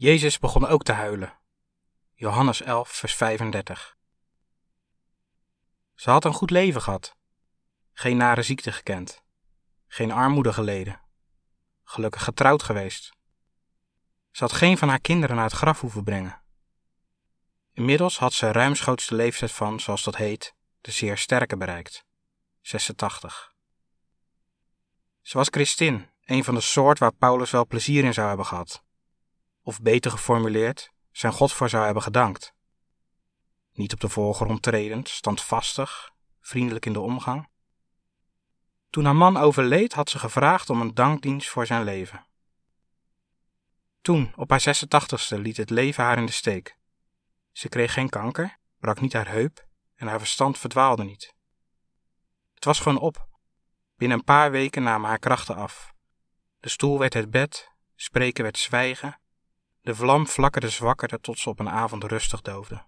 Jezus begon ook te huilen. Johannes 11, vers 35. Ze had een goed leven gehad, geen nare ziekte gekend, geen armoede geleden, gelukkig getrouwd geweest. Ze had geen van haar kinderen naar het graf hoeven brengen. Inmiddels had ze ruimschoots leeftijd van, zoals dat heet, de zeer sterke bereikt, 86. Ze was Christin, een van de soort waar Paulus wel plezier in zou hebben gehad of beter geformuleerd, zijn God voor zou hebben gedankt. Niet op de voorgrond tredend, standvastig, vriendelijk in de omgang. Toen haar man overleed, had ze gevraagd om een dankdienst voor zijn leven. Toen, op haar 86ste, liet het leven haar in de steek. Ze kreeg geen kanker, brak niet haar heup en haar verstand verdwaalde niet. Het was gewoon op. Binnen een paar weken namen haar krachten af. De stoel werd het bed, spreken werd zwijgen de vlam flakkerde zwakkerde tot ze op een avond rustig doofde.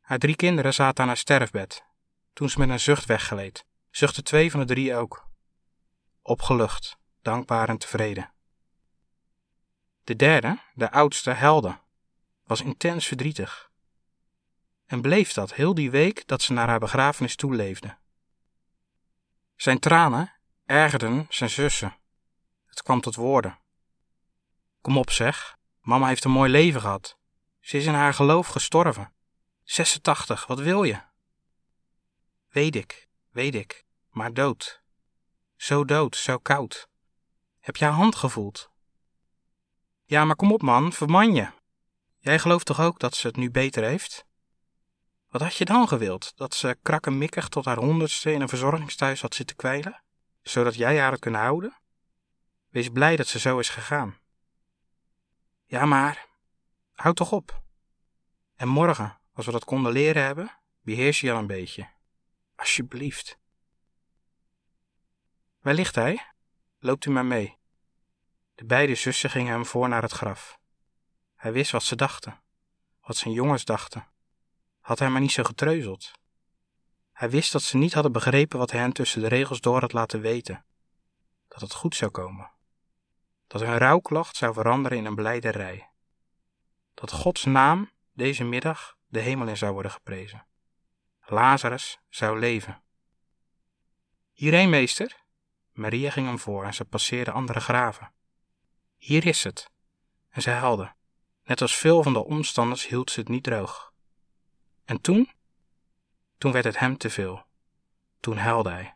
Haar drie kinderen zaten aan haar sterfbed. Toen ze met een zucht weggeleed, zuchtten twee van de drie ook. Opgelucht, dankbaar en tevreden. De derde, de oudste, Helde, was intens verdrietig. En bleef dat heel die week dat ze naar haar begrafenis toeleefde. Zijn tranen ergerden zijn zussen. Het kwam tot woorden. Kom op zeg, mama heeft een mooi leven gehad. Ze is in haar geloof gestorven. 86, wat wil je? Weet ik, weet ik, maar dood. Zo dood, zo koud. Heb je haar hand gevoeld? Ja, maar kom op man, verman je. Jij gelooft toch ook dat ze het nu beter heeft? Wat had je dan gewild? Dat ze krakkemikkig tot haar honderdste in een verzorgingsthuis had zitten kwijlen? Zodat jij haar had kunnen houden? Wees blij dat ze zo is gegaan. Ja, maar houd toch op. En morgen, als we dat konden leren hebben, beheers je al een beetje. Alsjeblieft. Waar ligt hij? Loopt u maar mee. De beide zussen gingen hem voor naar het graf. Hij wist wat ze dachten, wat zijn jongens dachten. Had hij maar niet zo getreuzeld. Hij wist dat ze niet hadden begrepen wat hij hen tussen de regels door had laten weten: dat het goed zou komen dat hun rouwklacht zou veranderen in een blijderij. Dat Gods naam deze middag de hemel in zou worden geprezen. Lazarus zou leven. Hierheen, meester. Maria ging hem voor en ze passeerde andere graven. Hier is het. En ze huilde. Net als veel van de omstanders hield ze het niet droog. En toen? Toen werd het hem te veel. Toen huilde hij.